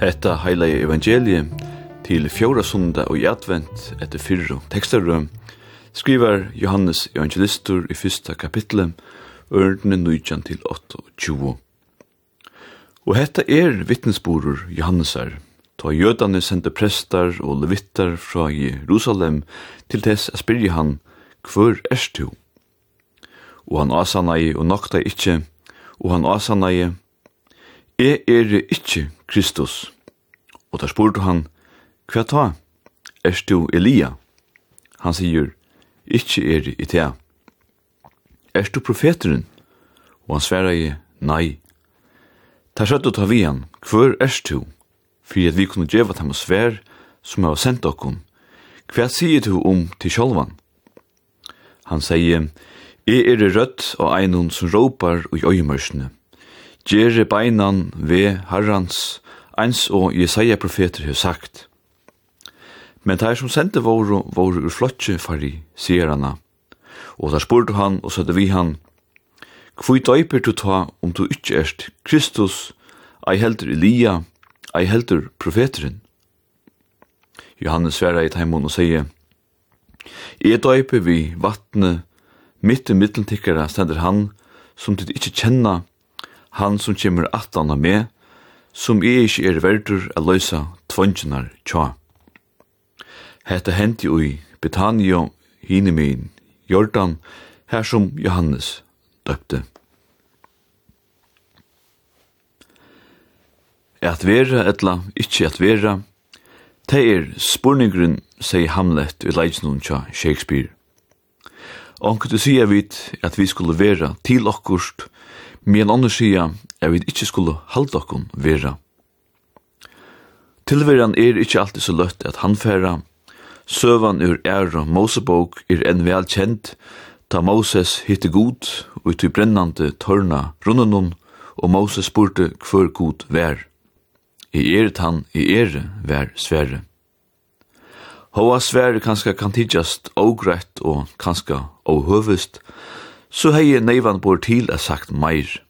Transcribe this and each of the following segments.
Hetta heila evangelie til fjóra sunda og advent etter fyrru tekstarum skriver Johannes evangelistur i fyrsta kapitlet ørnene 19 til 28. Og hetta er vittnesborur Johannesar, ta jødane sendte prestar og levittar fra Jerusalem til tess a spyrje han, hver erst du? Og han asanai og nokta ikkje, og han asanai Jeg er ikke Kristus. Og da spurte han, hva ta? Er du Elia? Han sier, ikke er i tea. Er du profeteren? Og han sverre i, nei. Ta skjøtt og ta vi han, hver er du? For at vi kunne djeva dem og sver som har sendt okkon. Hva sier du om til sjolvan? Han sier, jeg er rødt og einon som råpar og i øyemørsene. Gjere beinan ve herrans, eins og Jesaja profeter har sagt. Men teir som sendte våre, våre ur flotje fari, sier han. Og da spurte han, og sødde vi han, Kvoi døyper du ta om du ikkje erst Kristus, ei heldur Elia, ei heldur profeteren? Johannes sverra i teimon og sier, Jeg døyper vi vattne, mitt i middelen stender han, som du ikkje kjenner, han som kommer atan av meg, som jeg ikke er verdur a løysa tvonginar tja. Hette hendi ui Betania hinemin Jordan, her som Johannes døpte. At vera etla ikkje at vera, det er spurningrun, sier Hamlet i leidsenun tja Shakespeare. Onkel du sier vit at vi skulle vera til okkurst, Men andre sier, er vi ikke skulle halda okkon vera. Tilveran er ikke alltid så løtt at han færa. Søvan ur er og Mosebok er enn vel kjent, ta Moses hitte god og i brennande tørna rundenon, og Moses spurte hver god vær. I eret han, i ere vær svære. Hoa svære kanska kan tidsast og og kanska og så hei neivan bor til a sagt meir.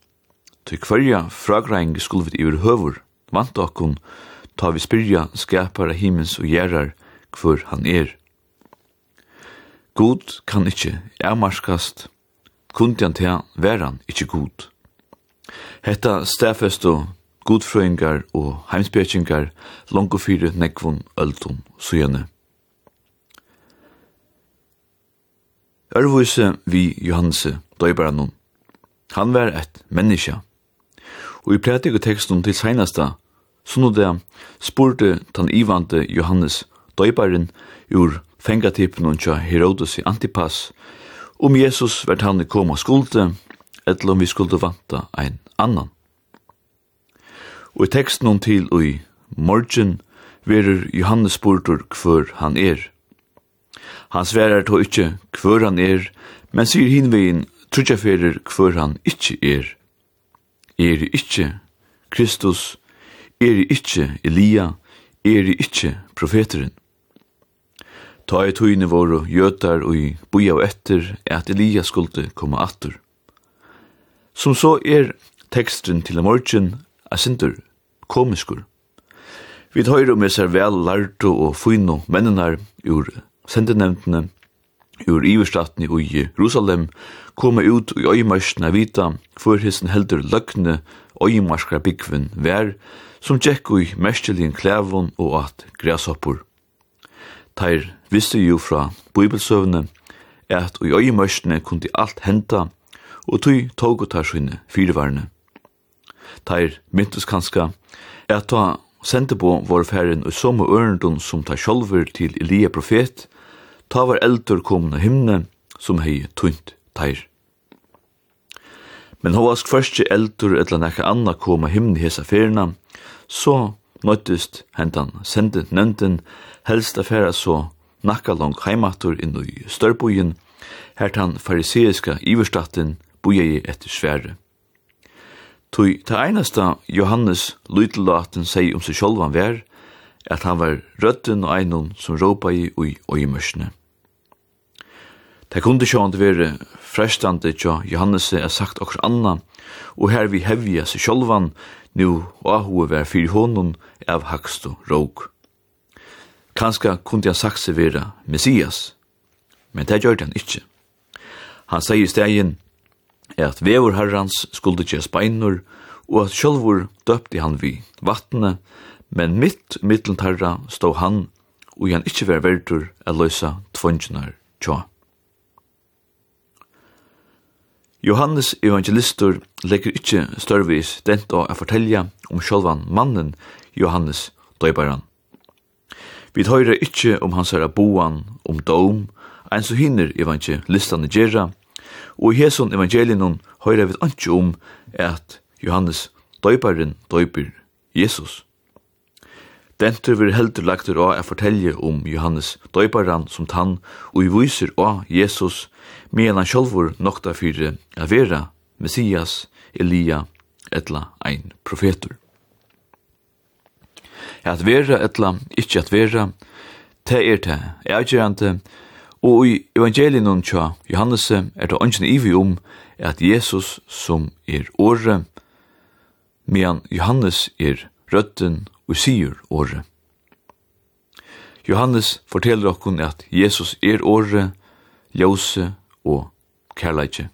Til hverja fragreing skulle vi iver høver, vant okkun, ta vi spyrja skapar av himens og gjerrar hver han er. God kan ikkje ermarskast, han til veran ikkje god. Hetta stafest og godfrøyngar og heimspekingar langofyrir nekvun öldun sujane. Ørvuse vi Johanse, døybara nun. Han var et menneske. Og i prætik og tekstum til seinasta, sunn det spurte tan ivante Johannes døybaren ur fengatipen og tja Herodes i Antipas, om Jesus vart han koma skulde, eller om vi skulde vanta ein annan. Og i teksten til og i morgen verur Johannes spurtur hver han er. Han sverar to ikkje kvør han er, men sier hinvegin trudjaferer kvør han ikkje er. Er ikkje Kristus, er ikkje Elia, er ikkje profeteren. Ta i tøyne våre gjøtar og i boja og etter at Elia skulle komme atter. Som så er teksten til morgen er sindur komiskur. Vi høyrer om jeg ser vel lærte og fyno mennenar ur sendenevntene ur iverstaten i Jerusalem koma ut i øymarskene vita for hissen heldur løgne øymarskra byggven vær som tjekk ui mestelin klævon og at græshoppur. Teir visste jo fra bibelsøvne at ui øymarskene kundi alt henta og tui tog og tar sinne firevarne. Teir myntes kanska at ta sendebo vår færen og som ørendun som tar sjolver til Elia profet, ta var eldur komin av himne, som hei tunt teir. Men hva sk først eldur ella nekka anna koma himni himne hesa ferina, så nøytist hentan sendet nevnten helst affæra så nakka lang heimatur inn i størbojen, her tan fariseiska iverstatten boja i etter svære. Tui ta einasta Johannes Lytelaten seg om seg sjolvan vær, at han var rødden og einon som råpa i oi oi mørsne. Det kunde sjående være frestande tja Johannes er sagt okkur anna, og her vi hevja seg sjolvan, nu og ahu var fyrir honom av hakstu råg. Kanska kunde han sagt seg vera Messias, men det gjør han ikkje. Han sier i stegin at vevor herrans skulle ikke speinur, og at sjolvor døpte han vi vattnet, men mitt mittlent herra stod han, og han ikkje var verdur a løysa tvunjunar tja. Johannes evangelistur legger ikkje størvis dent å fortelja om sjølvan mannen Johannes døybaran. Vi høyrer ikkje om hans herra boan, om dom, ein så hinner evangelistane gjerra, og i heson evangelinon høyrer vi ikkje om at Johannes døybaren døyper Jesus. Dentur vil heldur lagtur av å fortelje om Johannes døybaran som tann og i viser å Jesus medan han sjálfur nokta fyrir a vera Messias, Elia, etla ein profetur. At vera etla, ikkje at vera, te er te, er og i evangelinum tja Johannes er det ongen ivi om at Jesus som er åre, medan Johannes er røtten og sier åre. Johannes forteller okkun at Jesus er åre, ljose og kærleitje.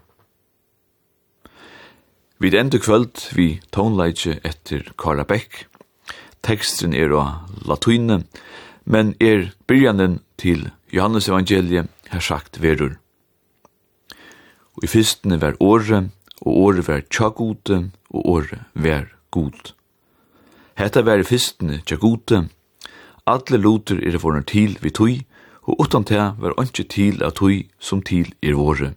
Vid enda kvöld vi tonleitje etter Kara Beck. Teksten er av latuine, men er byrjanen til Johannes evangeliet her sagt verur. Og i fyrstene var åre, og åre var tjagute, og åre var god. Hetta var i fyrstene tjagute. Alle loter er fornur til vi tog, og utan te var anki til at hui som til er våre.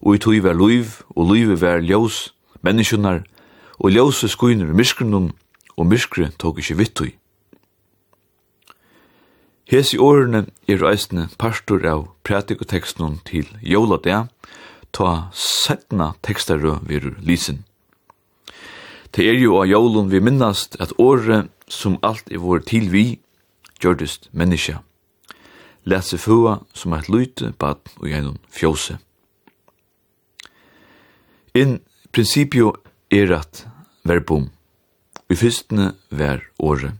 Og i tui var luiv, og luiv var ljós, menneskjunnar, og ljós skuiner i myskrenun, og myskre tog ikkje vittui. i årene er reisende pastor av pratikoteksten til Jólade, ta setna tekstarø virur lisen. Det er jo av Jolun vi minnast at året som alt er vår til vi gjørdest menneskja let seg fua som eit lyte bad og gjennom fjose. In principio er at verbum. Vi fyrstene ver åre.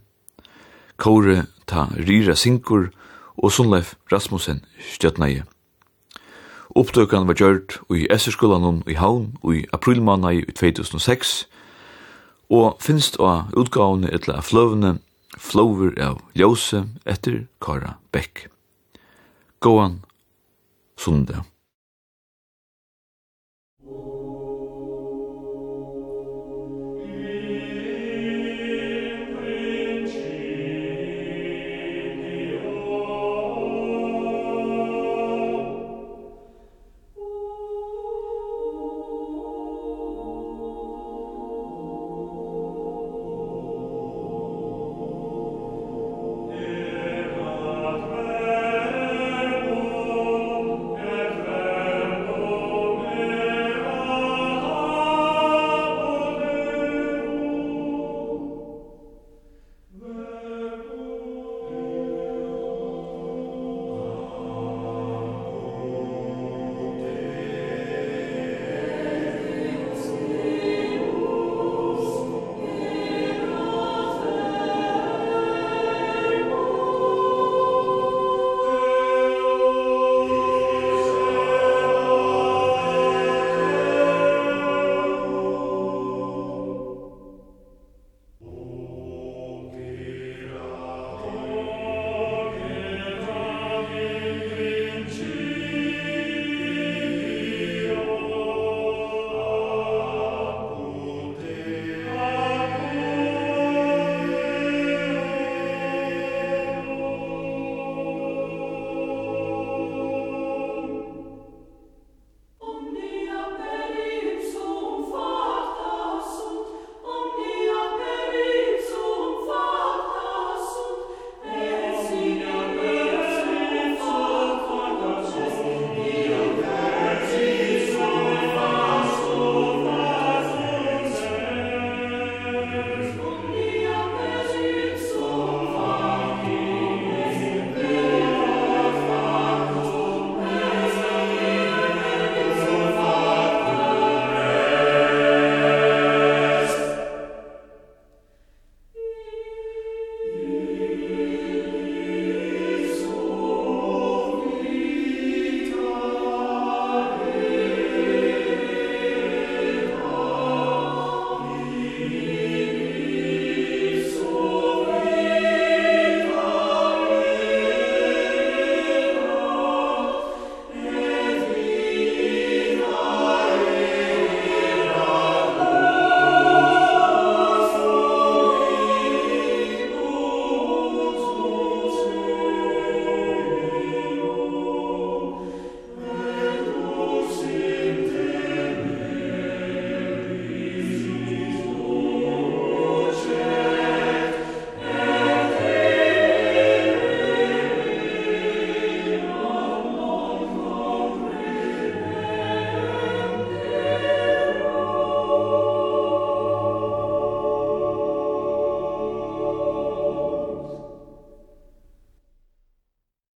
Kåre ta rira sinkur og Sundleif Rasmussen stjøtnei. Opptøkene var gjørt i Esserskolan i Havn i aprilmannet i 2006, og finst av utgavene etla fløvene Flower av Ljose etter Kara Beck. Gåan sundag.